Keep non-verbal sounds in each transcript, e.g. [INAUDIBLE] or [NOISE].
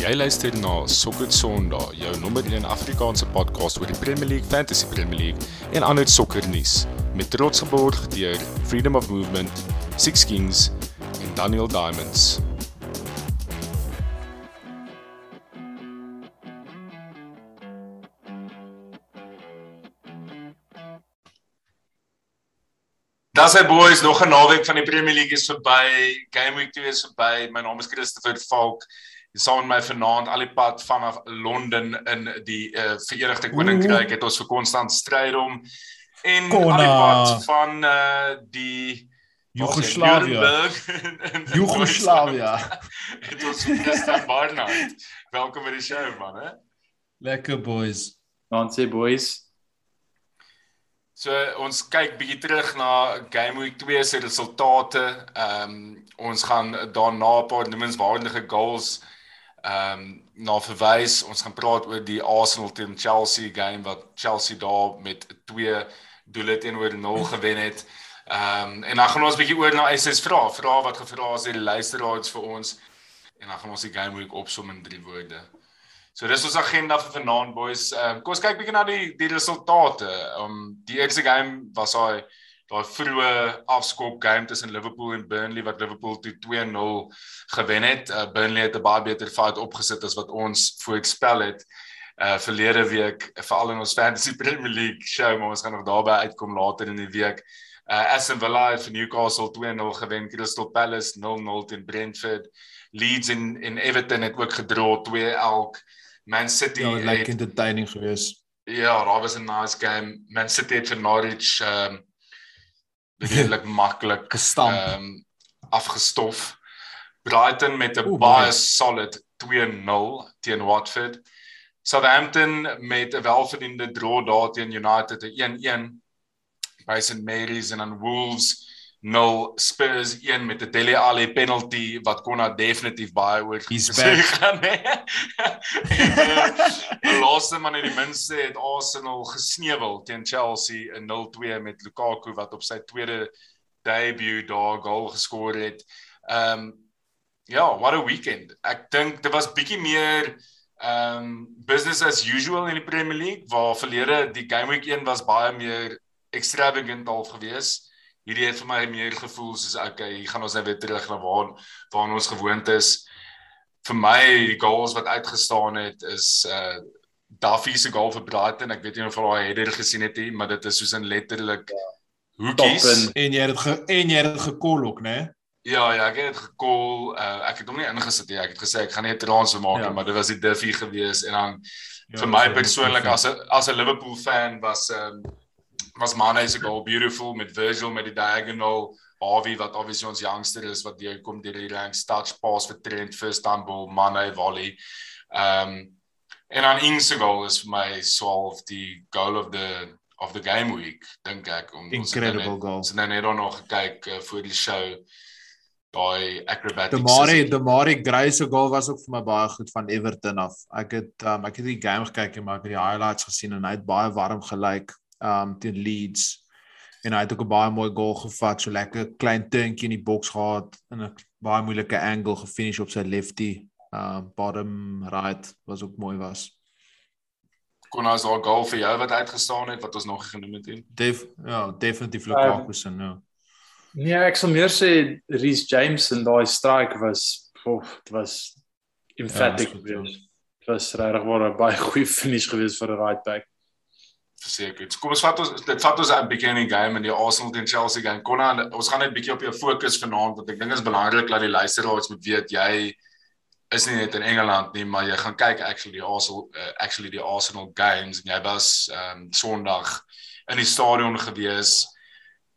Jy luister na Sokker Sondag, jou nommer 1 Afrikaanse podcast oor die Premier League, Fantasy Premier League en ander sokkernuus met trots geborg deur Freedom of Movement, Six Kings en Daniel Diamonds. Das hy boys nog 'n naweek van die Premier League is verby. Game week 2 is verby. My naam is Christopher Falk. Saam met my vanaand al die pad vanaf Londen in die uh, Verenigde Koninkryk het ons vir konstant stryd om en Kona. al die pad van uh, die Joegoslawië. Joegoslawië. [LAUGHS] Het ons Christian Barnard. Welkom by die show man, hè. Lekker boys. Dan sê boys, So ons kyk bietjie terug na Game Week 2 se resultate. Ehm um, ons gaan daarna 'n paar noemenswaardige goals ehm um, na verwys. Ons gaan praat oor die Arsenal teen Chelsea game wat Chelsea daar met 2 doele teenoor 0 [LAUGHS] gewen het. Ehm um, en dan gaan ons bietjie oor na SS vrae, vrae wat gevra is deur die luisteraars vir ons. En dan gaan ons die Game Week opsom in drie woorde. So dis ons agenda vir vanaand boys. Ehm um, kom ons kyk bietjie na die die resultate. Ehm um, die eerste game was daai daai vroeë afskop game tussen Liverpool en Burnley wat Liverpool toe 2-0 gewen het. Uh, Burnley het 'n baie beter fight opgesit as wat ons voorspel het. Uh verlede week veral in ons Fantasy [LAUGHS] Premier League show, maar ons gaan nog daarby uitkom later in die week. Uh Aston Villa het vir Newcastle 2-0 gewen, Crystal Palace 0-0 teen Brentford. Leeds en en Everton het ook gedra 2 elk. Man City Ja, het lekker entertaining geweest. Ja, daar was 'n nice game. Man City het vir Norwich um, redelik [LAUGHS] maklik Gestamp. um, afgestof. Brighton met 'n baie solid 2-0 teen Watford. Southampton met 'n welverdiende draw daar teen United 'n 1-1 by St Mary's en dan Wolves 0 Spurs 1 met 'n Dele Alli penalty wat kon nou definitief baie oor gesê gaan hè. [LAUGHS] Eh, Die laaste man in die minste het Arsenal gesneuwel teen Chelsea in 0-2 met Lukaku wat op sy tweede debut daar goal geskor het. Ehm um, ja, what a weekend. Ek dink dit was bietjie meer ehm um, business as usual in die Premier League waar verlede die game week 1 was baie meer extravagant al gewees. Hierdie het vir my meer gevoel soos okay, hier gaan ons nou weer terug na waar waar ons gewoond is. Vir my die goals wat uitgestaan het is uh Duffy se goal vir Brighton. Ek weet nie of jy daai header gesien het nie, maar dit is soos in letterlik hoekies. Top in. En jy het dit ge, en jy het dit gekol ook, né? Ja, ja, ek het dit gekol. Uh, ek het hom nie ingesit nie. Ek het gesê ek gaan nie 'n transfer maak nie, Ja. maar dit was die Duffy gewees en dan Ja, vir my persoonlik as 'n as 'n Liverpool fan was um, was Mane se goal beautiful met Virgil met die diagonal Harvey wat obviously ons youngster is wat deur kom deur die ranks touch pass vir Trent first time ball Mane volley. Um en dan Ings se goal is vir my swaalf die goal of the of the game week dink ek om ons nou Incredible net- goal. Ons het nou net daar nog gekyk uh, voor die show daai acrobatic De Mari, sissie. De Mari Gray se goal was ook vir my baie goed van Everton af. Ek het um, ek het die game gekyk en maar ek het die highlights gesien en hy het baie warm gelyk um teen Leeds. En hy het ook 'n baie mooi goal gevat, so lekker klein turntjie in die boks gehad en 'n baie moeilike angle gefinish op sy lefty. Um bottom right was ook mooi was. kon as daar 'n goal vir jou wat uitgestaan het wat ons nog genoem het nie. Def ja, definitief Lukaku se nou. nee, ek sal meer sê Reece James en daai strike was of dit was emphatic Ja, ja, goed, ja. geweest. Dit was regtig 'n baie goeie finish geweest vir 'n right back. Verseker. Kom ons vat ons dit vat ons 'n beginning game in die Arsenal teen Chelsea game. Konna, ons gaan net bietjie op jou fokus vanaand want ek dink dit is belangrik dat die luisteraars moet weet jy is nie net in Engeland nie, maar jy gaan kyk actually die Arsenal uh, actually die Arsenal games en jy was ehm um, Sondag in die stadion gewees.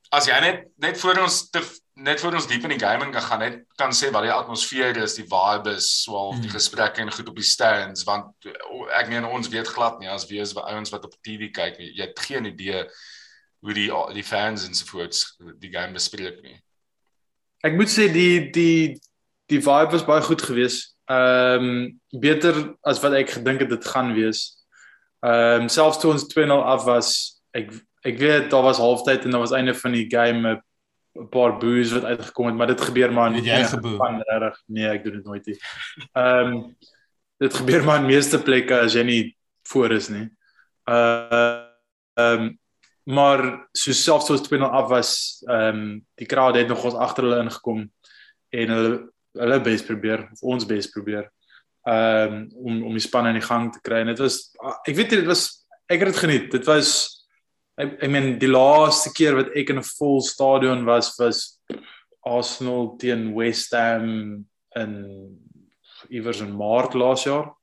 As jy net net voor ons te net voor ons diep in die game in kan gaan net kan sê wat die atmosfeer is, die vibe is, swaalf die Mhm. gesprekke en goed op die stands want ek meen ons weet glad nie as wees ouens wat op TV kyk nie. Jy het geen idee hoe die die fans ensovoorts die game bespreek nie. Ek moet sê die die die vibe was baie goed geweest. Ehm um, beter as wat ek gedink het dit gaan wees. Ehm um, selfs toe ons 2-0 af was, ek ek weet daar was halftyd en daar was einde van die game 'n 'n paar boos wat uitgekom het, maar dit gebeur maar Het jy enige geboe? span regtig. Nee, ek doen dit nooit nie. Ehm um, dit gebeur maar in meeste plekke as jy nie voor is nie. Uh ehm um, maar so selfs soos 2-0 af was, ehm um, die crowd het nog ons agter hulle ingekom en hulle hulle bes probeer of ons bes probeer ehm um, om om die span in die gang te kry. En dit was ek weet dit was ek het dit geniet. Dit was ek ek meen die laaste keer wat ek in 'n vol stadion was was Arsenal teen West Ham in iewers in Maart laas jaar.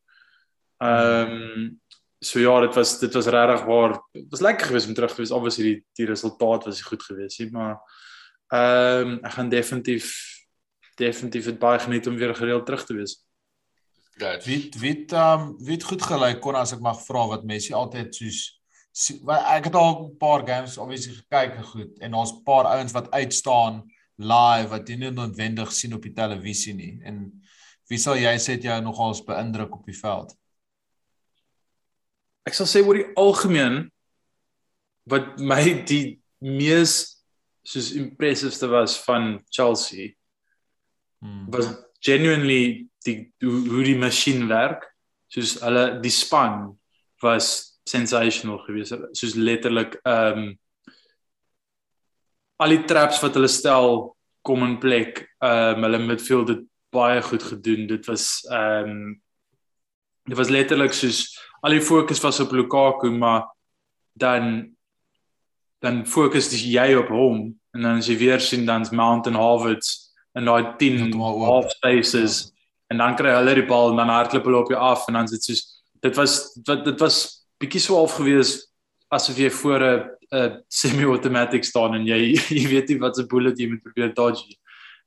Ehm um, so ja, dit was dit was regtig waar. Dit was lekker geweest om terug te wees. Obviously die die resultaat was goed geweest, maar ehm um, ek gaan definitief definitief dit baie geniet om weer gereeld terug te wees. Gats. Wie wie ehm um, wie het goed gelyk kon as ek mag vra wat mense altyd soos ek het al 'n paar games obviously gekyk en goed en daar's 'n paar ouens wat uitstaan live wat jy nie noodwendig sien op die televisie nie en wie sal jy sê het jou nogals beïndruk op die veld? Ek sal sê oor die algemeen wat my die mees soos impressiveste was van Chelsea hmm. was genuinely die hoe, hoe die masjien werk soos hulle die span was sensational geweest soos letterlik ehm um, al die traps wat hulle stel kom in plek. Ehm um, hulle midfield het baie goed gedoen. Dit was ehm um, dit was letterlik soos al die fokus was op Lukaku maar dan dan fokus jy op hom en dan as jy weer sien dan's Mount and Harvard en daai 10 half spaces en dan kry hulle die bal en dan hardloop hulle op jou af en dan is dit soos dit was wat dit was bietjie so half gewees asof jy voor 'n 'n semi-automatic staan en jy [LAUGHS] jy weet nie wat se bullet jy moet probeer dodge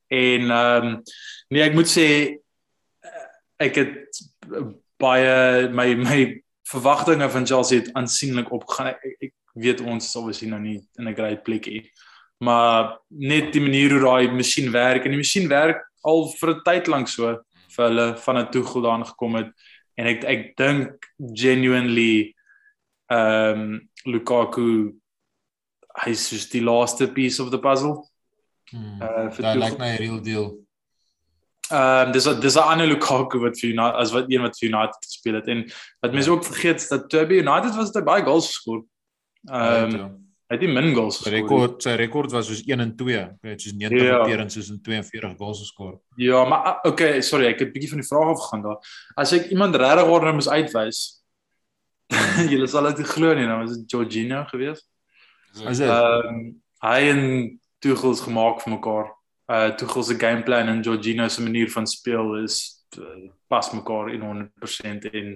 en ehm um, nee ek moet sê ek het baie my my verwagtinge van Chelsea het aansienlik opgegaan. Ek, ek weet ons is obviously nou nie in 'n great plek nie maar net die manier hoe daai masjien werk en die masjien werk al vir 'n tyd lank so vir hulle van 'n toegel daan gekom het. En ek ek dink genuinely ehm um, Lukaku hy's soos die laaste piece of the puzzle. Hmm, uh vir die like my real deal. Ehm um, dis dis 'n ander Lukaku wat vir United as wat een wat vir United gespeel het en wat mense ook vergeet is dat Toby United was dit baie goals geskor. Ehm um, Hy het die min goals geskor. Rekord sy rekord was soos 1 en 2. Hy het soos 90 ja. keer en soos 42 goals geskor. Ja, maar ah, okay, sorry, ek het 'n bietjie van die vraag afgegaan daar. As ek iemand regtig nou moet uitwys. [LAUGHS] Julle sal dit glo nie, nou was dit Georgina geweest. Is dit? Ehm um, hy en Tuchel se gemaak vir mekaar. Uh Tuchel se gameplan en Georgina se manier van speel is uh, pas mekaar in 100% en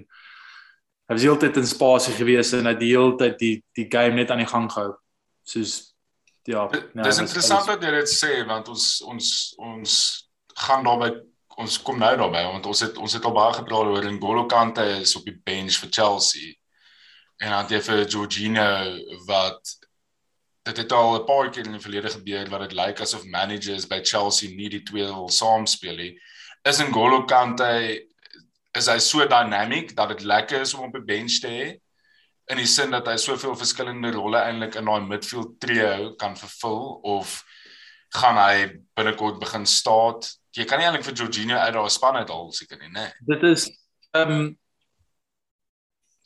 hy was heeltyd in spasie gewees en hy die hele tyd die die game net aan die gang gehou. Soos ja, nee, Dis interessant dat jy dit sê want ons ons ons gaan daarby ons kom nou daarby want ons het ons het al baie gepraat oor N'Golo Kante is op die bench vir Chelsea. En dan jy vir Georgina wat dit het al 'n paar keer in die verlede gebeur wat dit lyk asof managers by Chelsea nie die twee wil saam speel nie. Is N'Golo Kante is hy so dynamic dat dit lekker is om op 'n bench te hê? In die sin dat hy soveel verskillende rolle eintlik in daai midfield trio kan vervul of gaan hy binnekort begin staan jy kan nie eintlik vir Jorginho uit daai span uit al seker nie nê dit is ehm um,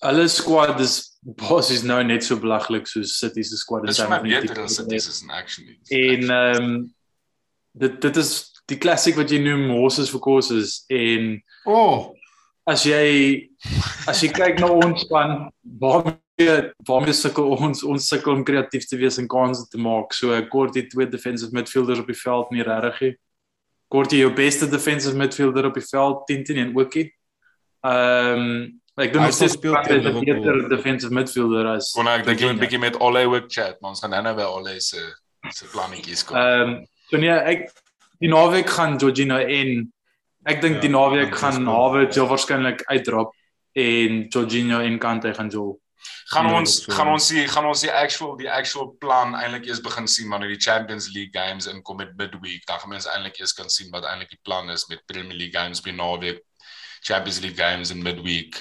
alles squad is boss is nou net so belaglik soos City se squad is maar beter as City se in action en ehm um, dit dit is die klassiek wat jy noem horses for courses. En oh. as jy as jy kyk na ons span waarmee waarmee sukkel ons ons sukkel om kreatief te wees en kansse te maak. So kort die twee defensive midfielders op die veld nie regtig nie. Kort jy jou beste defensive midfielder op die veld 10 10 en ookie ehm um, ek dink ons speel teen 'n beter defensive midfielder as kon ek dink jy 'n bietjie met Ole ook chat? Maar ons gaan nou by Ole se se plannetjies kom. Ehm um, so nee ek die naweek gaan Georgina en Ek dink ja, die naweek gaan Harvard jou waarskynlik uitdrap en Jorginho en Kante gaan jou gaan ons gaan ons sien gaan ons die actual die actual plan eintlik eers begin sien wanneer die Champions League games inkom met midweek? Dan gaan mense eintlik eers kan sien wat eintlik die plan is met Premier League games by naweek Champions League games in midweek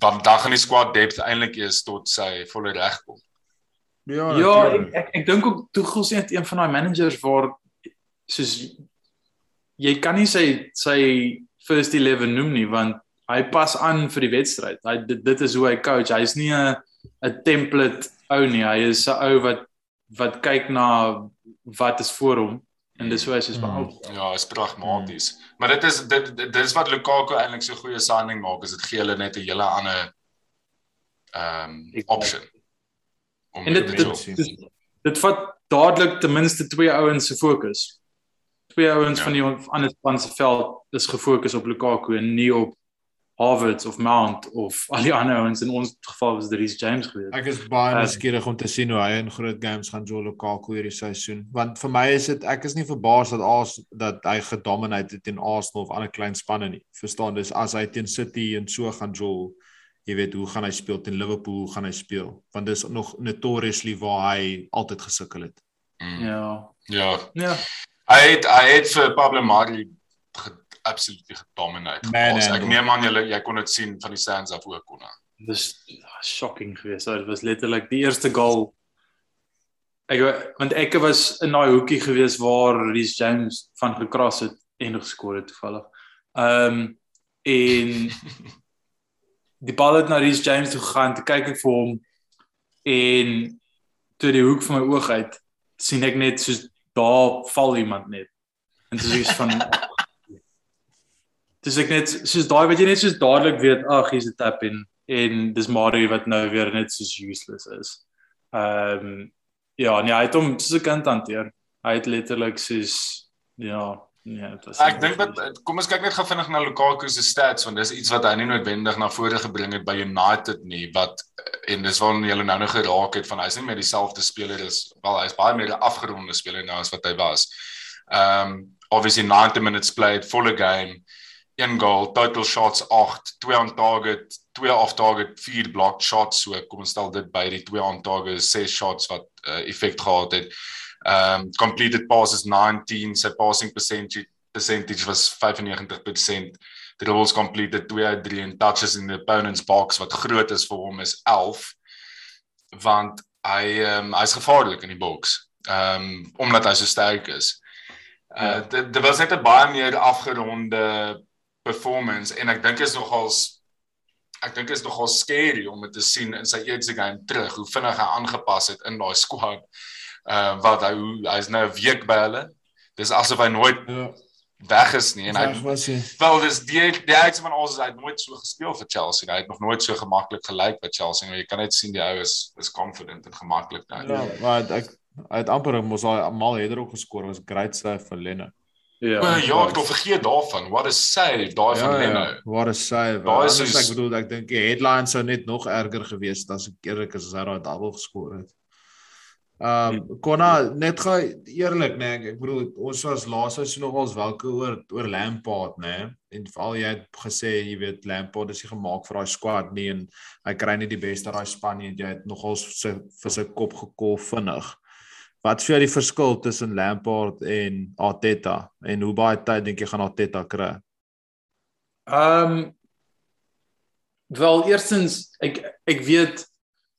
want dan gaan die squad depth eintlik eers tot sy volle reg kom Ja, ja ek ek, ek dink ook Tuchel sê net een van daai managers waar soos jy kan nie sy sy first 11 noem nie want hy pas aan vir die wedstryd. Hy dit, dit is hoe hy coach. Hy's nie 'n 'n template ou nie. Hy is 'n ou wat wat kyk na wat is voor hom en dis hoe hy soos behou. Mm. Ja, is pragmaties. Mm. Maar dit is dit dit is wat Lukaku eintlik so goeie signing maak, is dit gee hulle net 'n hele ander ehm um, option. Om En dit dit, doen. dit dit vat dadelik ten minste twee ouens se fokus. Twee ouens ja. van die ander span se veld is gefokus op Lukaku en nie op Harvard of Mount of [LAUGHS] al die ander ouens in ons geval was dit Reece James geweest. Ek is baie Ehm, nuuskierig om te sien hoe hy in groot games gaan Joe Lukaku hierdie seisoen. Want vir my is dit ek is nie verbaas dat Ars dat hy gedominate het teen Arsenal of ander klein spanne nie. Verstaan dis as hy teen City en so gaan Joe jy weet hoe gaan hy speel teen Liverpool hoe gaan hy speel want dis nog notoriously waar hy altyd gesukkel het. Mm. Ja. Ja. Ja. Hy het hy het vir Pablo Mari absoluut gedominate. Gepas. Ek neem aan julle jy kon dit sien van die stands af ook kon. Dis ah, shocking geweest. Dit was letterlik die eerste goal. Ek want ek was in daai hoekie geweest waar Reece James van gekras het en geskor het toevallig. Ehm um, en [LAUGHS] die bal het na Reece James toe gegaan, toe kyk ek vir hom en toe die hoek van my oog uit sien ek net soos daar val iemand net. En dis iets van Dis ek net soos daai wat jy net soos dadelik weet, ag, hier's 'n tap in en dis Mario wat nou weer net soos useless is. Ehm um, ja, nee, hy het hom soos 'n kind hanteer. Hy het letterlik soos ja, nee, dit was Ek dink dat kom ons kyk net gou vinnig na Lukaku se stats want dis iets wat hy nie noodwendig na vore gebring het by United nie wat en dis waarom jy nou nou geraak het van hy's nie meer dieselfde speler as wel hy's baie meer 'n afgeronde speler nou as wat hy was. Um obviously 90 minutes played, full game, een goal, total shots 8, 2 on target, 2 off target, 4 blocked shots, so kom ons stel dit by die 2 on target, 6 shots wat uh, effek gehad het. Um completed passes 19, sy passing percentage percentage was 95%. Dribbles completed 2 uit 3 en touches in the opponent's box wat groot is vir hom is 11 want hy um, hy's gevaarlik in die box. Ehm um, omdat hy so sterk is. Uh Ja. dit dit was net 'n baie meer afgeronde performance en ek dink is nogals ek dink is nogal scary om dit te sien in sy eerste game terug hoe vinnig hy aangepas het in daai squad. Uh wat hy hy's nou 'n week by hulle. Dis asof hy nooit Ja. weg is nie en hy wel dis die die uitse van ons is hy het nooit so gespeel vir Chelsea. Hy het nog nooit so gemaklik gelyk by Chelsea. nie. Jy kan net sien die ou is is confident en gemaklik nou. Ja, maar ek hy het amper mos daai almal het er ook geskor was great save vir Lenne. Ja. O, ja, ek het vergeet daarvan. What a save daai van Leno. Wat 'n save. Daai is soos- ek bedoel ek dink die headline sou net nog erger gewees het as ek eerlik is as hy daai double geskor het. Ehm um, Konna net gou eerlik nê nee, ek, ek bedoel ons was laas seisoen nogals welke oor oor Lampard nê nee, en veral jy het gesê jy weet Lampard is nie gemaak vir daai squad nie en hy kry nie die beste uit daai span nie en jy het nogals sy vir sy kop gekol vinnig. Wat jou die verskil tussen Lampard en Arteta en hoe baie tyd dink jy gaan Arteta kry? Ehm um, wel eerstens ek ek weet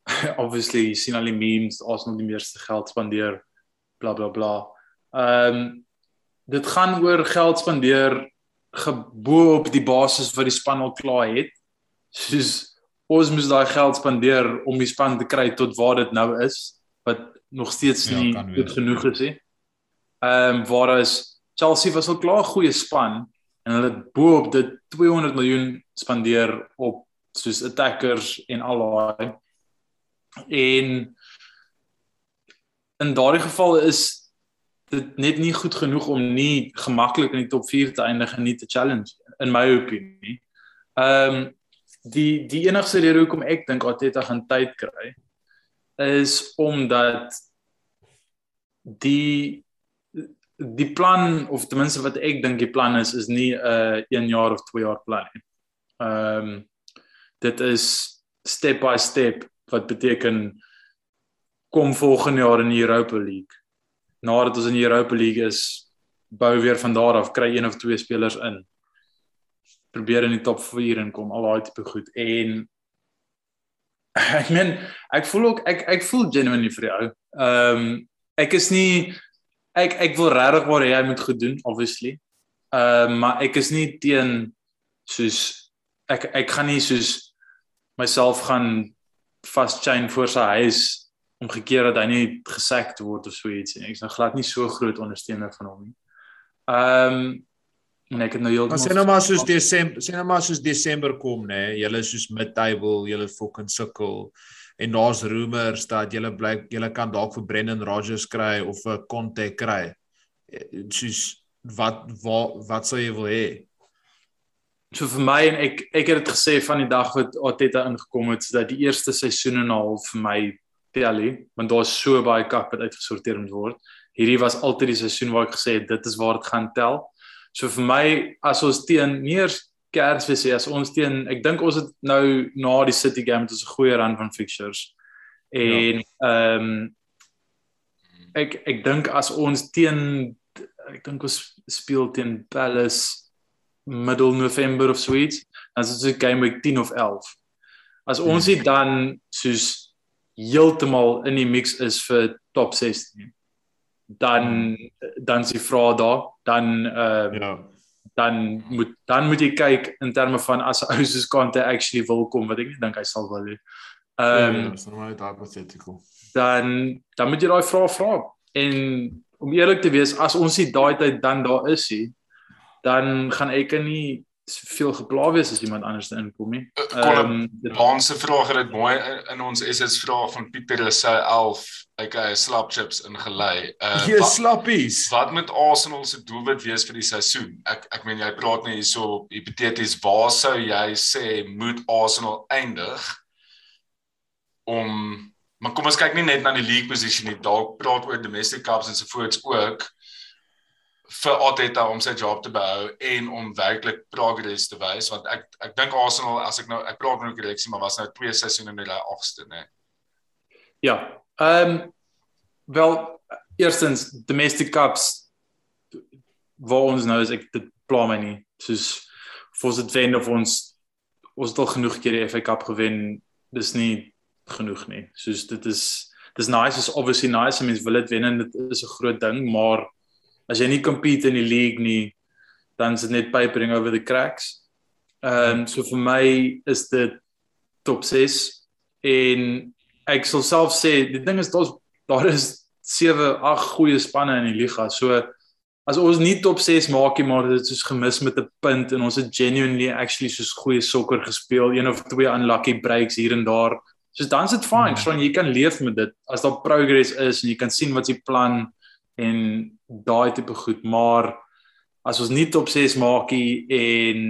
[LAUGHS] obviously sien al die memes Arsenal die meeste geld spandeer bla bla bla. Ehm um, dit gaan oor geld spandeer gebo op die basis wat die span al klaar het. Soos ons moet daai geld spandeer om die span te kry tot waar dit nou is wat nog steeds Ja, nie kan goed genoeg is nie. Ehm um, waar is Chelsea was al klaar 'n goeie span en hulle het bo op dit 200 miljoen spandeer op soos attackers en al daai. En in daardie geval is dit net nie goed genoeg om nie gemaklik in die top 4 te eindig en nie te challenge in my opinie. Ehm um, die die enigste rede hoekom ek dink Arteta gaan tyd kry is omdat die die plan of ten minste wat ek dink die plan is is nie 'n uh, 1 jaar of 2 jaar plan nie. Ehm um, dit is step by step wat beteken kom volgende jaar in die Europa League. Nadat ons in die Europa League is, bou weer van daar af, kry een of twee spelers in. Probeer in die top 4 inkom, al daai tipe goed. En [LAUGHS] ek meen, ek voel ook ek ek voel genuinely vir jou. Ehm um, ek is nie ek ek wil regtig waar hy moet goed doen obviously. Ehm uh, maar ek is nie teen soos ek ek gaan nie soos myself gaan vas chain voor sy huis omgekeer dat hy nie gesekt word of so iets nie. Ek's nou glad nie so groot ondersteuner van hom nie. Ehm um, en ek het nou heeltemal Sien nou maar soos Desember, sien nou maar soos Desember kom nê, julle is soos mid-table, julle fucking sukkel en daar's rumors dat julle blyk julle kan dalk vir Brendan Rodgers kry of 'n Conte kry. Soos wat wat wat sou jy wil hê? So vir my en ek ek het dit gesê van die dag wat Arteta ingekom het dat die eerste seisoen en 'n half vir my telly, want daar's so baie kak wat uitgesorteer moet word. Hierdie was altyd die seisoen waar ek gesê het dit is waar dit gaan tel. So vir my as ons teen eers Kersfees as ons teen ek dink ons het nou na die City game het ons 'n goeie run van fixtures. En ehm um, ek ek dink as ons teen ek dink ons speel teen Palace middel November of so iets, dan is dit so game week 10 of 11. As ons dit dan soos heeltemal in die mix is vir top 16, dan dan is die vraag daar, dan ehm uh, Ja. dan moet dan moet jy kyk in terme van as 'n ou soos Kante actually wil kom wat ek nie dink hy sal wil nie. Ehm Ehm, dis nou net hypothetical. dan dan moet jy daai vraag vra en om eerlik te wees as ons nie daai tyd dan daar is nie dan gaan ek nie veel gepla wees as iemand anders inkom nie. Kolm, dit- Lance se vraag het dit mooi in, ons SS vraag van Pieter sy 11 aka slap chips ingelei. [LAUGHS] Uh Jy wat, slappies. wat moet Arsenal se doelwit wees vir die seisoen? Ek ek meen jy praat net hierso hipoteties waar sou jy sê moet Arsenal eindig om maar kom ons kyk nie net na die league position nie, dalk praat oor domestic cups en so voorts ook vir Arteta om sy job te behou en om werklik progress te wys want ek ek dink Arsenal as ek nou ek praat nou korreksie maar was nou twee seisoene in ry agste nê. Ja. Ehm um, wel eerstens domestic cups waar ons nou is ek dit pla my nie. Soos ons dit wen of ons ons het al genoeg keer die FA Cup gewen, dis nie genoeg nie. Soos dit is dis nice is obviously nice, mense wil dit wen en dit is 'n groot ding, maar as jy nie compete in die league nie, dan is dit net papering over the cracks. Ehm um, so vir my is dit top 6 en ek sal self sê die ding is daar's daar is 7 8 goeie spanne in die liga. So as ons nie top 6 maak nie, maar dit is soos gemis met 'n punt en ons het genuinely actually soos goeie sokker gespeel, een of twee unlucky breaks hier en daar. Soos dan is dit fine, so jy kan leef met dit as daar progress is en jy kan sien wat jy plan en daai tipe goed, maar as ons nie top 6 maak nie en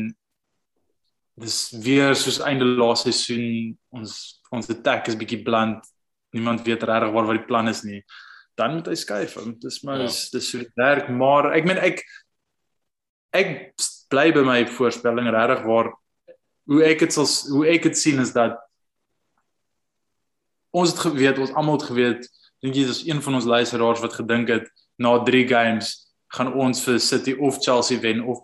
dis weer soos einde laaste seisoen ons ons attack is bietjie bland. Niemand weet regtig waar wat die plan is nie. Dan moet hy skuif. Dis maar Ja. dis so werk, maar ek meen ek ek bly by my voorspelling regtig waar hoe ek dit sal hoe ek dit sien is dat ons het geweet, ons almal het geweet, dink jy dis een van ons luisteraars wat gedink het na 3 games gaan ons vir City of Chelsea wen of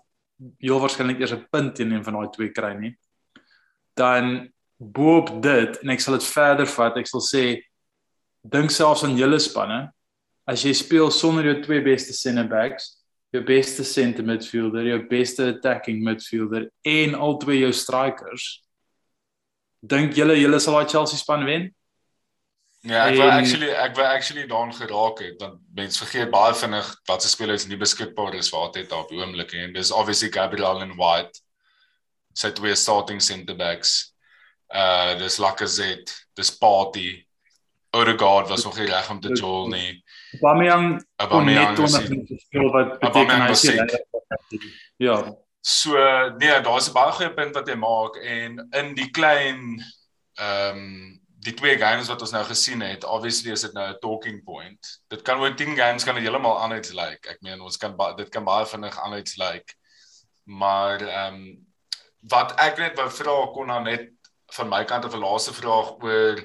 heel waarskynlik eers 'n punt teen een van daai twee kry nie. Dan boop dit en ek sal dit verder vat. Ek sal sê dink selfs aan julle spanne. As jy speel sonder jou twee beste center backs, jou beste center midfielder, jou beste attacking midfielder en al twee jou strikers, dink julle julle sal daai Chelsea span wen? Ja, ek wou En- actually ek wou actually daaraan geraak het want mense vergeet baie vinnig wat se spelers nie beskikbaar is vir Arteta op die oomblik en dis obviously Gabriel and White sy twee starting centre backs. Uh dis Lacazette, dis Partey. Odegaard was nog nie reg om te jol nie. Aubameyang kon net Aubameyang is 20 nie- minute speel wat beteken hy regtig- Ja, So nee, daar's 'n baie goeie punt wat jy maak en in die klein ehm um, die twee games wat ons nou gesien het, obviously is dit nou 'n talking point. Dit kan oor 10 games kan dit heeltemal anders lyk. Like. Ek meen ons kan dit kan baie vinnig anders lyk. Like. Maar ehm um, wat ek net wou vra kon nou net van my kant 'n laaste vraag oor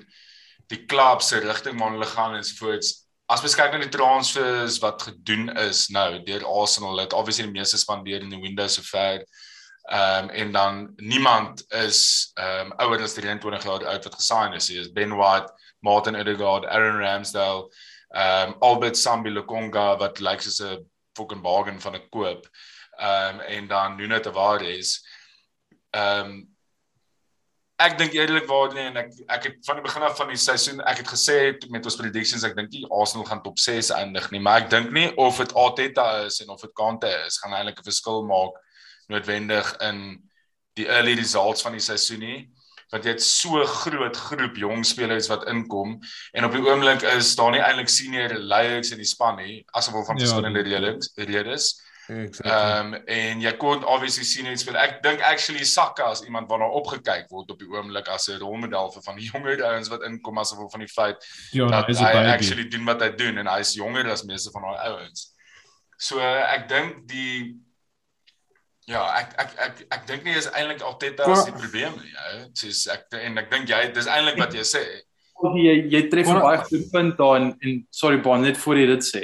die klub se rigting waar hulle gaan en sovoorts. As mens kyk na die transfers wat gedoen is nou deur Arsenal, het obviously die meeste spandeer in die window sover. Ehm um, en dan niemand is ehm um, ouer as 23 jaar oud wat gesign is. Dis Ben White, Martin Odegaard, Aaron Ramsdale, ehm um, Albert Sambi Lokonga wat lyk soos 'n fucking bargain van 'n koop. Ehm um, en dan Nuno Tavares. Ehm um, ek dink eerlikwaar nie en ek ek het van die begin af van die seisoen ek het gesê met ons predictions ek dink nie Arsenal gaan top 6 eindig nie, maar ek dink nie of dit Arteta is en of dit Kante is gaan eintlik 'n verskil maak noodwendig in die early results van die seisoen nie want jy het so groot groep jong spelers wat inkom en op die oomblik is daar nie eintlik senior leiers in die span nie asof van Ja. verskillende redes redes. Exactly. Ehm um, en jy kon obviously sien hoe speel. Ek dink actually Saka as iemand waarna opgekyk word op die oomblik as 'n rolmodel vir van die [LAUGHS] jonger ouens wat inkom asof van die feit ja, dat hy's hy baby. actually doen wat hy doen en hy is jonger as meeste van daai ouens. So ek dink die ja, ek ek ek ek dink nie is eintlik Arteta is die probleem nie. Ou. Soos ek en ek dink jy dis eintlik wat jy sê. jy jy tref 'n Maar- baie goeie punt daar en, en sorry Bon net voor jy dit sê.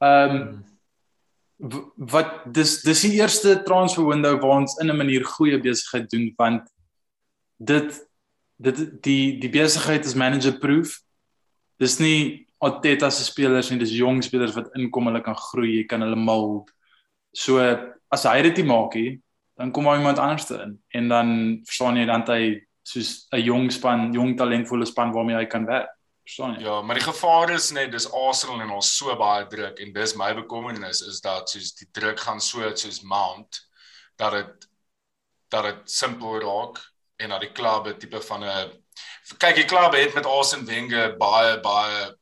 Ehm w- wat dis dis die eerste transfer window waar ons in 'n manier goeie besigheid doen want dit dit die die besigheid is manager proof. Dis nie Arteta se spelers nie, dis jong spelers wat inkom, hulle kan groei, jy kan hulle mold. So as hy dit nie maak nie, dan kom daar iemand anders in en dan verstaan jy dan hy soos 'n jong span, jong talentvolle span waarmee hy kan werk. Verstaan jy? Ja, maar die gevaar is net dis Arsenal en ons so baie druk en dis my bekommernis is dat soos die druk gaan so soos mount dat dit dat dit simpel raak en dat die klub 'n tipe van 'n kyk die klub het met Arsene Wenger baie baie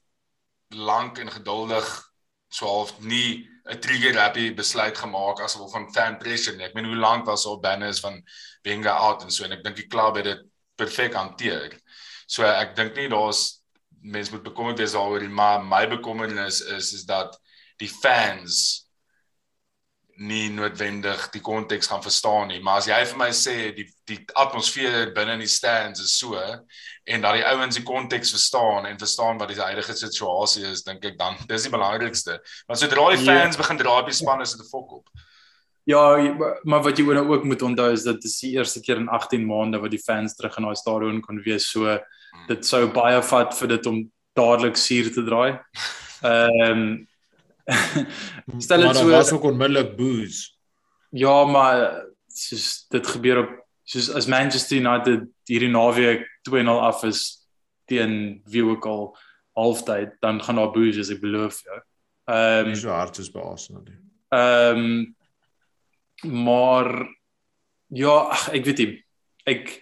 lank en geduldig so half nie 'n trigger happy besluit gemaak as gevolg van fan pressure nie. Ek meen hoe lank was al banners van Wenger out en so en ek dink die klub het dit perfek hanteer. So ek dink nie daar's mense moet bekommerd wees daaroor nie, maar my bekommernis is is dat die fans nie noodwendig die konteks gaan verstaan nie. Maar as jy vir my sê die die atmosfeer binne in die stands is so en dat die ouens die konteks verstaan en verstaan wat die huidige situasie is, dink ek dan [LAUGHS] dis die belangrikste. Want sodra die Ja. fans begin draai op die span is dit 'n fok op. Ja, maar- wat jy nou ook moet onthou is dat dit die eerste keer in 18 maande wat die fans terug in daai stadion kon wees. So dit sou baie vat vir dit om dadelik suur te draai. [LAUGHS] Ehm [LAUGHS] Stel dit maar so daar was ook onmiddellik booze. ja, maar soos dit gebeur op soos as Manchester United hierdie naweek 2-0 af is teen wie ook al halftyd, dan gaan daar boos wees, ek beloof jou. Ehm Nie so hard soos by Arsenal nie. Ehm maar ja, ag, ek weet nie. Ek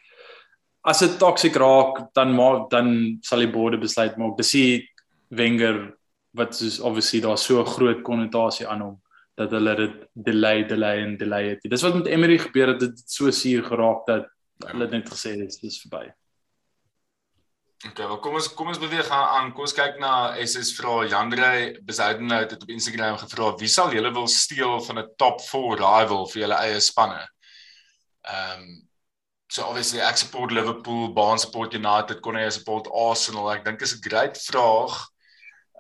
as dit toksiek raak, dan maak dan sal die borde besluit maak. Dis die Wenger wat soos obviously daar so groot konnotasie aan hom dat hulle dit delay delay en delay het. Dis wat met Emery gebeur het, dit so suur geraak dat hulle net gesê het dis verby. Okay, wel kom ons kom ons beweeg aan. Kom ons kyk na SS vra Jandrey Besoudenhout het op Instagram gevra wie sal julle wil steel van 'n top 4 rival vir julle eie spanne. Ehm um, so obviously ek support Liverpool, Baan support United, Connie support Arsenal. Ek dink is 'n great vraag.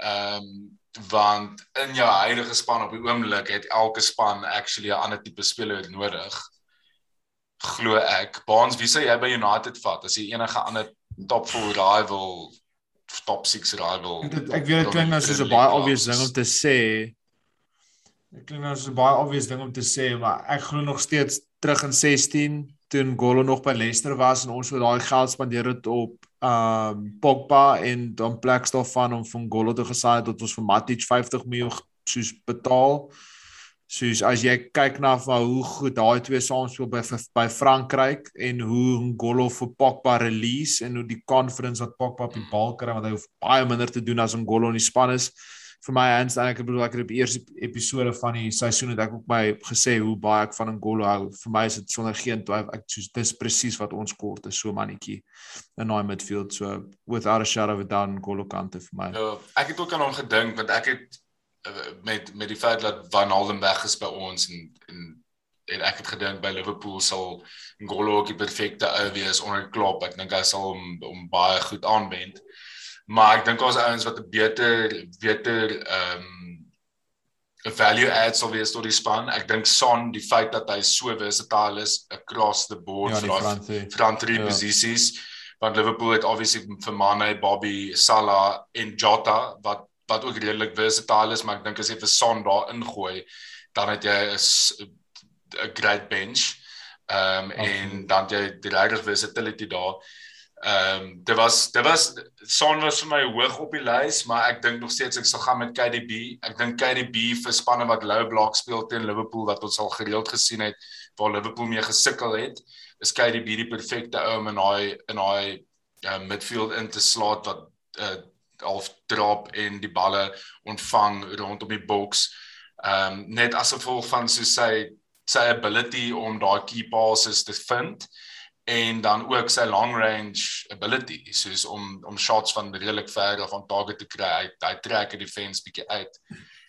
Ehm um, want in jou huidige span op die oomblik het elke span actually 'n ander tipe speler nodig. Glo ek. Baans, wie sal jy by United vat as jy enige ander top 4 rival top 6 rival. Dit, ek weet dit klink nou soos 'n baie obvious ding om te sê. Dit klink nou soos 'n baie obvious ding om te sê, maar ek glo nog steeds terug in 16 toe Ngolo nog by Leicester was en ons wou daai geld spandeer het op um Pogba en dan plek daarvan om van Ngolo te gesaai tot ons vir Matic 50 miljoen soos betaal. Soos as jy kyk na van hoe goed daai twee saamspeel by by Frankryk en hoe Ngolo vir Pogba release en hoe die confidence wat Pogba op die bal kry want hy hoef baie minder te doen as Ngolo in die span is. Vir my hands dan ek bedoel ek het op die eerste episode van die seisoen het ek ook my gesê hoe baie ek van Ngolo hou. Vir my is dit sonder geen twyfel ek soos dis presies wat ons kort is so mannetjie in daai midfield so without a shadow of a doubt Ngolo kante vir my. Ja, ek het ook aan hom gedink want ek het uh, met met die feit dat Van Halen weg is by ons en en en ek het gedink by Liverpool sal Ngolo ook die perfekte ou wees onder Klopp. Ek dink hy sal hom hom baie goed aanwend. Maar ek dink daar's ouens wat 'n beter beter ehm um, 'n value add sal wees tot die span. Ek dink Son, die feit dat hy so versatile is across the board Ja, vir front three. Ja. posisies want Liverpool het obviously vir Mane, Bobby, Salah en Jota wat wat ook redelik versatile is, maar ek dink as jy vir Son daar ingooi, dan het jy 'n 'n great bench. Ehm um, en dan jy die regtig versatility daar. Ehm um, dit was dit was son was vir my hoog op die lys, maar ek dink nog steeds ek sal gaan met KDB. Ek dink KDB vir spanne wat low block speel teen Liverpool wat ons al gereeld gesien het waar Liverpool mee gesukkel het, is KDB die perfekte ou om in daai in daai uh, midfield in te slaat wat uh, half drop en die balle ontvang rondom die box. Ehm um, net as gevolg van so sy sy ability om daai key passes te vind en dan ook sy long range ability soos om om shots van redelik ver af van target te kry. Hy hy trek die defense bietjie uit.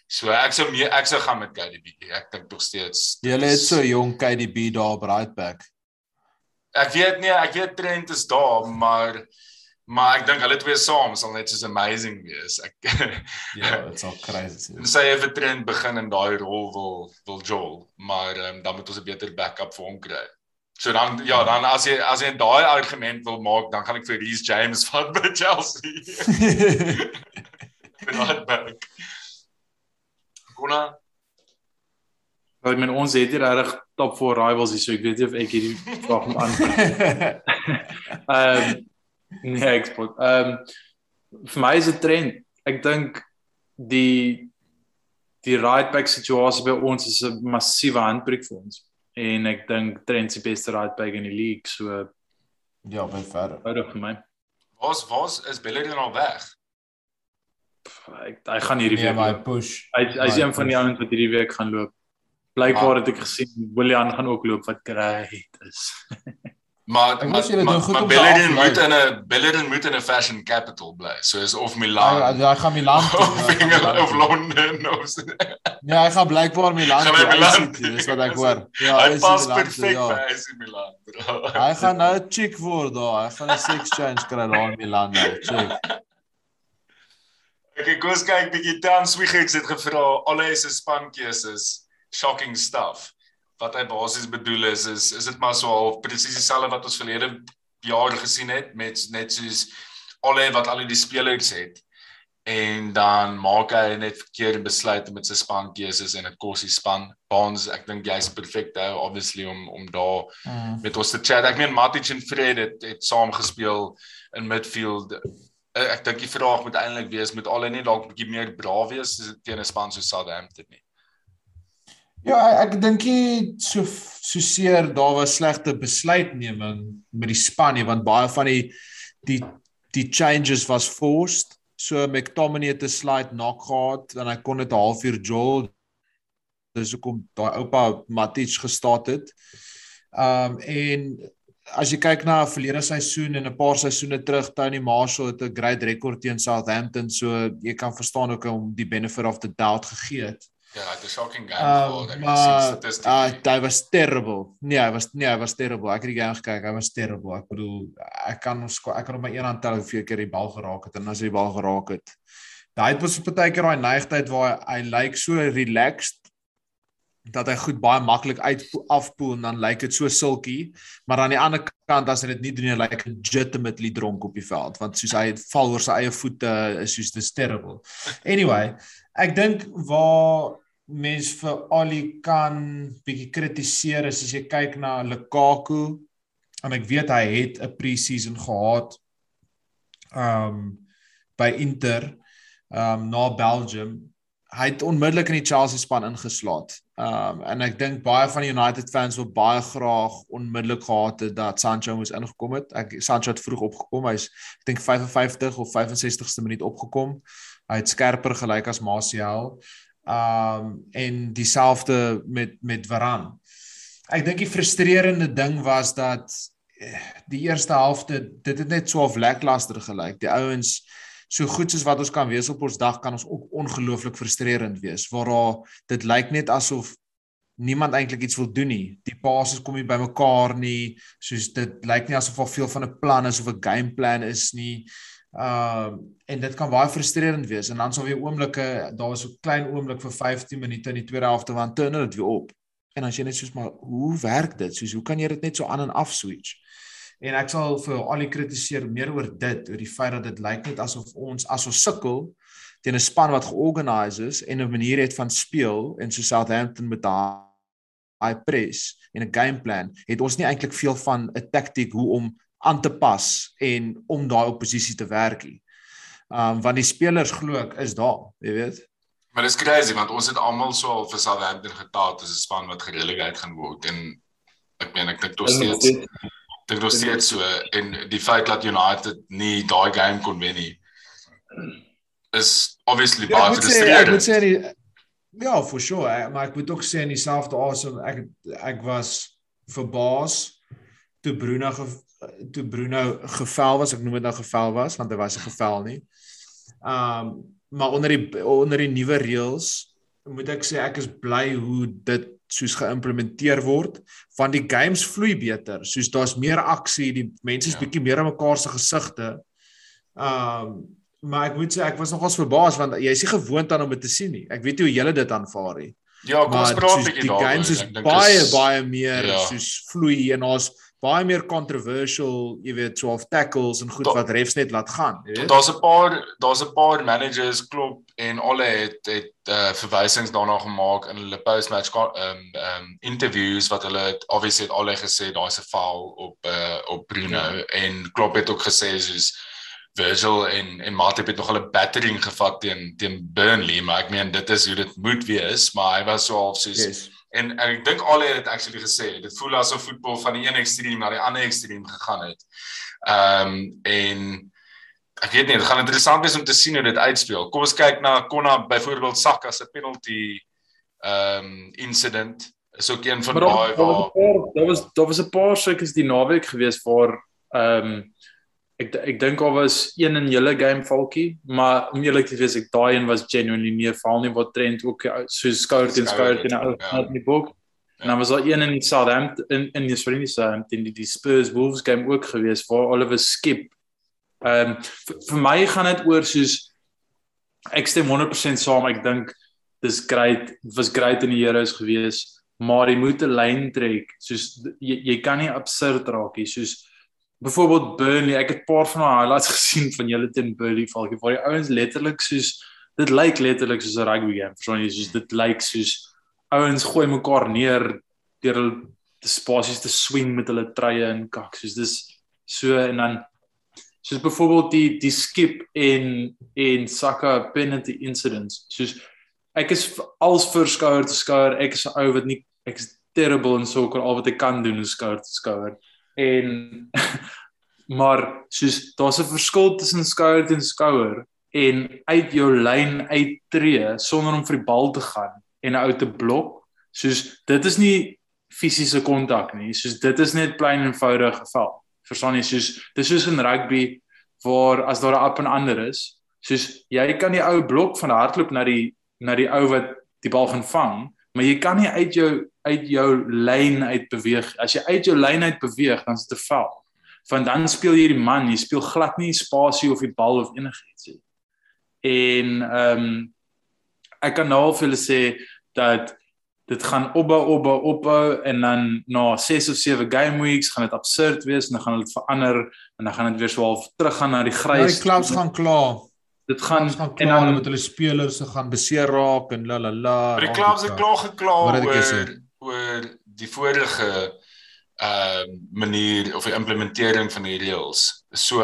So ek sou meer ek sou gaan met KDB. Ek dink tog steeds. Jy het so jong KDB daar op right back. Ek weet nie, ek weet Trent is daar, maar maar ek dink hulle twee saam sal net soos amazing wees. Ek [LAUGHS] Ja, dit's al crazy. En sê effe Trent begin in daai rol wil wil Joel, maar um, dan moet ons 'n beter backup vir hom kry. So dan ja, dan as jy as jy daai argument wil maak, dan gaan ek vir Reece James [LAUGHS] van by Chelsea. Not back. Kona Ek meen ons het hier reg top 4 rivals hier, so ek weet nie of ek hierdie vraag moet antwoord. [LAUGHS] Ehm um, nee, ek spot. Ehm um, vir my is dit trend. Ek dink die die right back situasie by ons is 'n massiewe handbreek vir ons. En ek dink Trent se beste right back in die league, so ja, baie ver. Ouder vir my. Was was is Bellerin al weg? Ek hy gaan hierdie Nee, week. maar hy push. Hy hy's een van die ouens wat hierdie week gaan loop. Blykbaar het ek gesien William gaan ook loop wat great is. [LAUGHS] Maar Ek maar, maar, maar te Bellerin moet in 'n Bellerin moet in 'n fashion capital bly. So is of Hy Milan hy gaan Milan toe. [LAUGHS] of gaan England Milan of. Londen of so. Nee, hy gaan blykbaar Milan Gaan toe. hy toe? Dis wat ek hoor. [LAUGHS] Ja, Hy is pas perfek ja. by AC Milan. bro. [LAUGHS] Hy gaan nou chick word daar. Hy gaan 'n sex change kry daar in Milan nou. Chick. Ek kom kyk bietjie Dan Swiggers het gevra alle se spankeuses shocking stuff. Wat hy basies bedoel is is is dit maar so half presies dieselfde wat ons verlede jaar gesien het met net soos alle wat al die spelers het en dan maak hy net verkeerde besluite met sy spankeuses en dit kos die span. Baans, ek dink jy's perfek daar obviously om om daar Mm. met ons te chat. Ek meen Matic en Fred het, het saam gespeel in midfield. Eh, Ek dink die vraag moet eintlik wees moet al net dalk 'n bietjie meer braaf wees teen 'n span soos Southampton nie. Ja, ek dink nie so so seer daar was slegte besluitneming met die span nie want baie van die die die changes was forced. So McTominay het 'n slide knock gehad en hy kon dit 'n halfuur jol. Dis hoekom daai oupa Matic gestaat het. Um en as jy kyk na verlede seisoen en 'n paar seisoene terug Tony Marshall het 'n great rekord teen Southampton, so jy kan verstaan ook hom die benefit of the doubt gegee het. Ja, dit is shocking game Um, gehad. Ek maar sien uh, statistiek. hy was terrible. Nee, hy was nee, hy was terrible. Ek het die game gekyk, hy was terrible. Ek bedoel, ek kan ons ek kan op my een hand tel hoeveel keer die bal geraak het en as hy die bal geraak het. Daai het was 'n tydjie daai neigtheid waar hy, lyk like so relaxed dat hy goed baie maklik uit afpoel en dan lyk dit so silky, maar aan die ander kant as hy dit nie doen nie, lyk hy legitimately dronk op die veld want soos hy val oor sy eie voete is soos dis terrible. Anyway, ek dink waar mens vir Ali kan bietjie kritiseer is as jy kyk na Lukaku en ek weet hy het 'n pre-season gehad um by Inter um na Belgium. Hy het onmiddellik in die Chelsea span ingeslaat. Um en ek dink baie van die United fans wil baie graag onmiddellik gehad het dat Sancho moes ingekom het. Ek Sancho het vroeg opgekom. Hy's ek dink 55 of 65ste minuut opgekom. Hy het skerper gelyk as Martial um en dieselfde met met Varane. Ek dink die frustrerende ding was dat eh, die eerste helfte dit het net so of lackluster gelyk. Die ouens so goed soos wat ons kan wees op ons dag kan ons ook ongelooflik frustrerend wees waar daar dit lyk net asof niemand eintlik iets wil doen nie. Die passes kom nie bymekaar nie. Soos dit lyk nie asof daar veel van 'n plan is of 'n gameplan is nie. Ehm uh, en dit kan baie frustrerend wees en dan sal weer oomblikke daar was so 'n klein oomblik vir 15 minute in die tweede helfte want Turner dit weer op. En as jy net soos maar hoe werk dit? Soos hoe kan jy dit net so aan en af switch? En ek sal vir al die kritiseer meer oor dit, oor die feit dat dit lyk net asof ons as ons sukkel teen 'n span wat georganiseer is en 'n manier het van speel en so Southampton met daai high press en 'n game plan, het ons nie eintlik veel van 'n taktiek hoe om aan te pas en om daai oppositie te werk nie. Um want die spelers glo ek is daar, jy weet. Maar dis crazy want ons het almal so al vir Southampton getaat as 'n span wat gerelegate gaan word en ek meen ek dink tog steeds dink nog steeds so en die feit dat United nie daai game kon wen nie is obviously Ja, baie ek sê ek moet frustrerend. sê die ja, for sure, eh, maar ek moet ook sê in dieselfde asem ek ek was verbaas toe Bruno ge, toe Bruno gevel was, ek noem dit nou gevel was want hy was 'n gevel nie. Um maar onder die onder die nuwe reëls moet ek sê ek is bly hoe dit soos geïmplementeer word want die games vloei beter. Soos daar's meer aksie, die mense is Ja. bietjie meer aan mekaar se gesigte. Um maar ek moet sê ek was nogals verbaas want jy is nie gewoond aan om dit te sien nie. Ek weet nie hoe julle dit aanvaar nie. Ja, kom ons praat 'n bietjie die daaroor. games is baie is- baie meer ja. soos vloei en daar's baie meer controversial, jy weet, 12 tackles en goed Da- wat refs net laat gaan, jy weet. Daar's 'n paar daar's 'n paar managers klop en alle het het uh, verwysings daarna gemaak in hulle post-match ehm um, ehm um, interviews wat hulle het obviously het alle gesê daar's 'n foul op uh, op Bruno ja. en Klopp het ook gesê soos Virgil en en Matip het nog hulle battering gevat teen teen Burnley, maar ek meen dit is hoe dit moet wees, maar hy was so half soos Yes. En, en ek dink al het dit actually gesê. Dit voel asof voetbal van die een ekstreem na die ander ekstreem gegaan het. Ehm um, en ek weet nie, dit gaan interessant wees om te sien hoe dit uitspeel. Kom ons kyk na Konna byvoorbeeld Saka se penalty ehm um, incident. Is ook een van daai waar daar was daar was 'n paar sulke die naweek gewees waar ehm um, ek ek dink daar was een in julle game valkie, maar om eerlik te wees ek daai een was genuinely nie 'n val nie wat Trent ook so skouer teen skouer teen 'n ou Ja. net in die boek. En dan was daar een in Southampton in in die sorry nie Southampton die, die Spurs Wolves game ook gewees waar Oliver skip. Ehm um, vir, vir my gaan dit oor soos ek stem 100% saam. Ek dink dis great. Was great in die Heroes gewees, maar jy moet 'n lyn trek. Soos jy jy kan nie absurd raak nie. Soos byvoorbeeld Burnley. Ek het 'n paar van daai highlights [LAUGHS] gesien van julle teen Burnley valkie waar die ouens letterlik soos dit lyk letterlik soos 'n rugby game. Verstaan jy? Soos dit lyk soos ouens gooi mekaar neer deur hulle te spasies te swing met hulle truie en kak. Soos dis so en dan soos byvoorbeeld die die skip en en Saka penalty incidents. Soos ek is als vir skouer te skouer. Ek is 'n ou wat nie ek is terrible in sokker. Al wat ek kan doen is skouer te skouer. En maar soos daar's 'n verskil tussen skouer en skouer en uit jou lyn uittreë sonder om vir die bal te gaan en 'n ou te blok. Soos dit is nie fisiese kontak nie. Soos dit is net plain eenvoudig geval. Verstaan jy? Soos dis soos in rugby waar as daar 'n up en ander is, soos jy kan die ou blok van hardloop na die na die ou wat die bal gaan vang, maar jy kan nie uit jou uit jou lyn uit beweeg. As jy uit jou lyn uit beweeg, dan is dit 'n foul. Want dan speel jy die man, jy speel glad nie spasie of die bal of enigiets nie. En ehm um, ek kan nou al vir julle sê dat dit gaan opbou opbou opbou en dan na 6 of 7 game weeks gaan dit absurd wees en dan gaan dit verander en dan gaan dit weer so half teruggaan na die Nou, grys. die clubs gaan klaar. dit gaan gaan en klaar dan met hulle spelers se gaan beseer raak en la la la. Maar die al clubs het klaar gekla Wat het ek oor gesê? Oor die vorige ehm uh, manier of die implementering van die reëls. So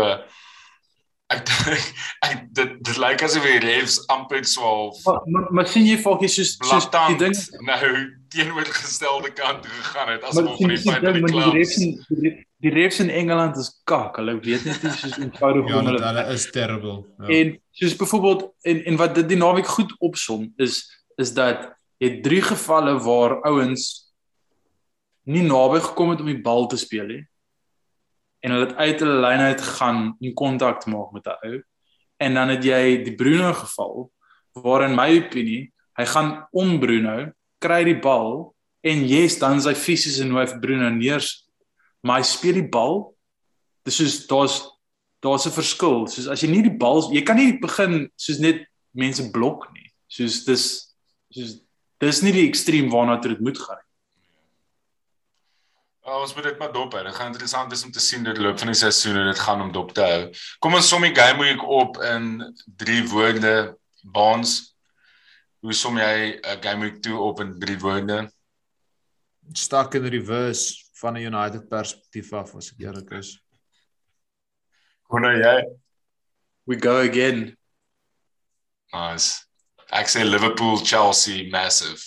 ek dink [LAUGHS] ek dit dit lyk asof die refs amper swaalf maar, maar, maar sien jy volgens soos soos die ding nou [LAUGHS] teenoorgestelde kant toe gegaan het as maar gevolg van die feit dat die met die refs die, die refs in Engeland is kak. Hulle weet net nie soos eenvoudig Ja, hoe hulle hulle is terrible. Ja. En soos byvoorbeeld en en wat dit die naweek goed opsom is is dat het drie gevalle waar ouens nie naby gekom het om die bal te speel nie. En hulle het uit hulle lyn uit gegaan om kontak te maak met 'n ou. En dan het jy die Bruno geval waar in my opinie hy gaan om Bruno, kry die bal en yes, dan sy fisies en hoe hy vir Bruno neers maar hy speel die bal. Dis soos daar's daar's 'n verskil. Soos as jy nie die bal jy kan nie begin soos net mense blok nie. Soos dis soos dis nie die ekstreem waarna dit moet gaan. Oh, ons moet dit maar dop hou. Dit gaan interessant wees om te sien die loop van die seisoen hoe dit gaan om dop te hou. Kom ons som die game week op in drie woorde. Baans. Hoe som jy 'n game week toe op in drie woorde? stuck in reverse van 'n United perspektief af as ek eerlik is. Hoe nou jy? We go again. Nice. Ek sê Liverpool Chelsea massive.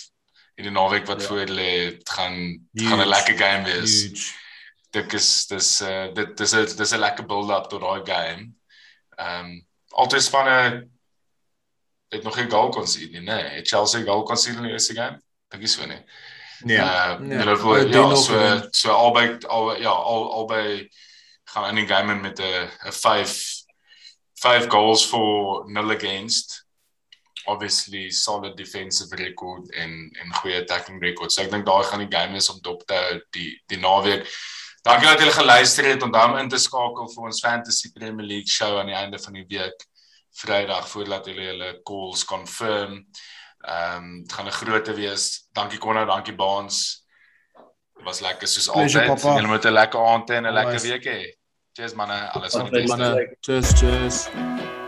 In die naweek wat Ja. voor lê, dit gaan dit gaan 'n lekker game wees. Huge. Dink is dis uh dit dis 'n dis 'n lekker build-up tot daai game. Ehm um, altyd spanne het nog geen goal concede nie, nee. Het Chelsea goal concede in die eerste game? Dink ek so nie. Nee. Uh, nee. Liverpool ja, nog so gewen. so albei al ja, al albei gaan in die game met 'n 'n 5 5 goals for nil against. Obviously solid defensive record en en goeie attacking record. So ek dink daai gaan die game wees om dop te hou die die naweek. Dankie dat julle geluister het. Onthou om in te skakel vir ons Fantasy Premier League show aan die einde van die week. Vrydag voordat julle julle calls confirm. Ehm um, dit gaan 'n grootte wees. Dankie Konna, dankie Baans. Dit was lekker soos Pleasure, altyd. Julle moet 'n lekker aand hê en 'n lekker week hê. Cheers manne, alles van die beste. Cheers, cheers.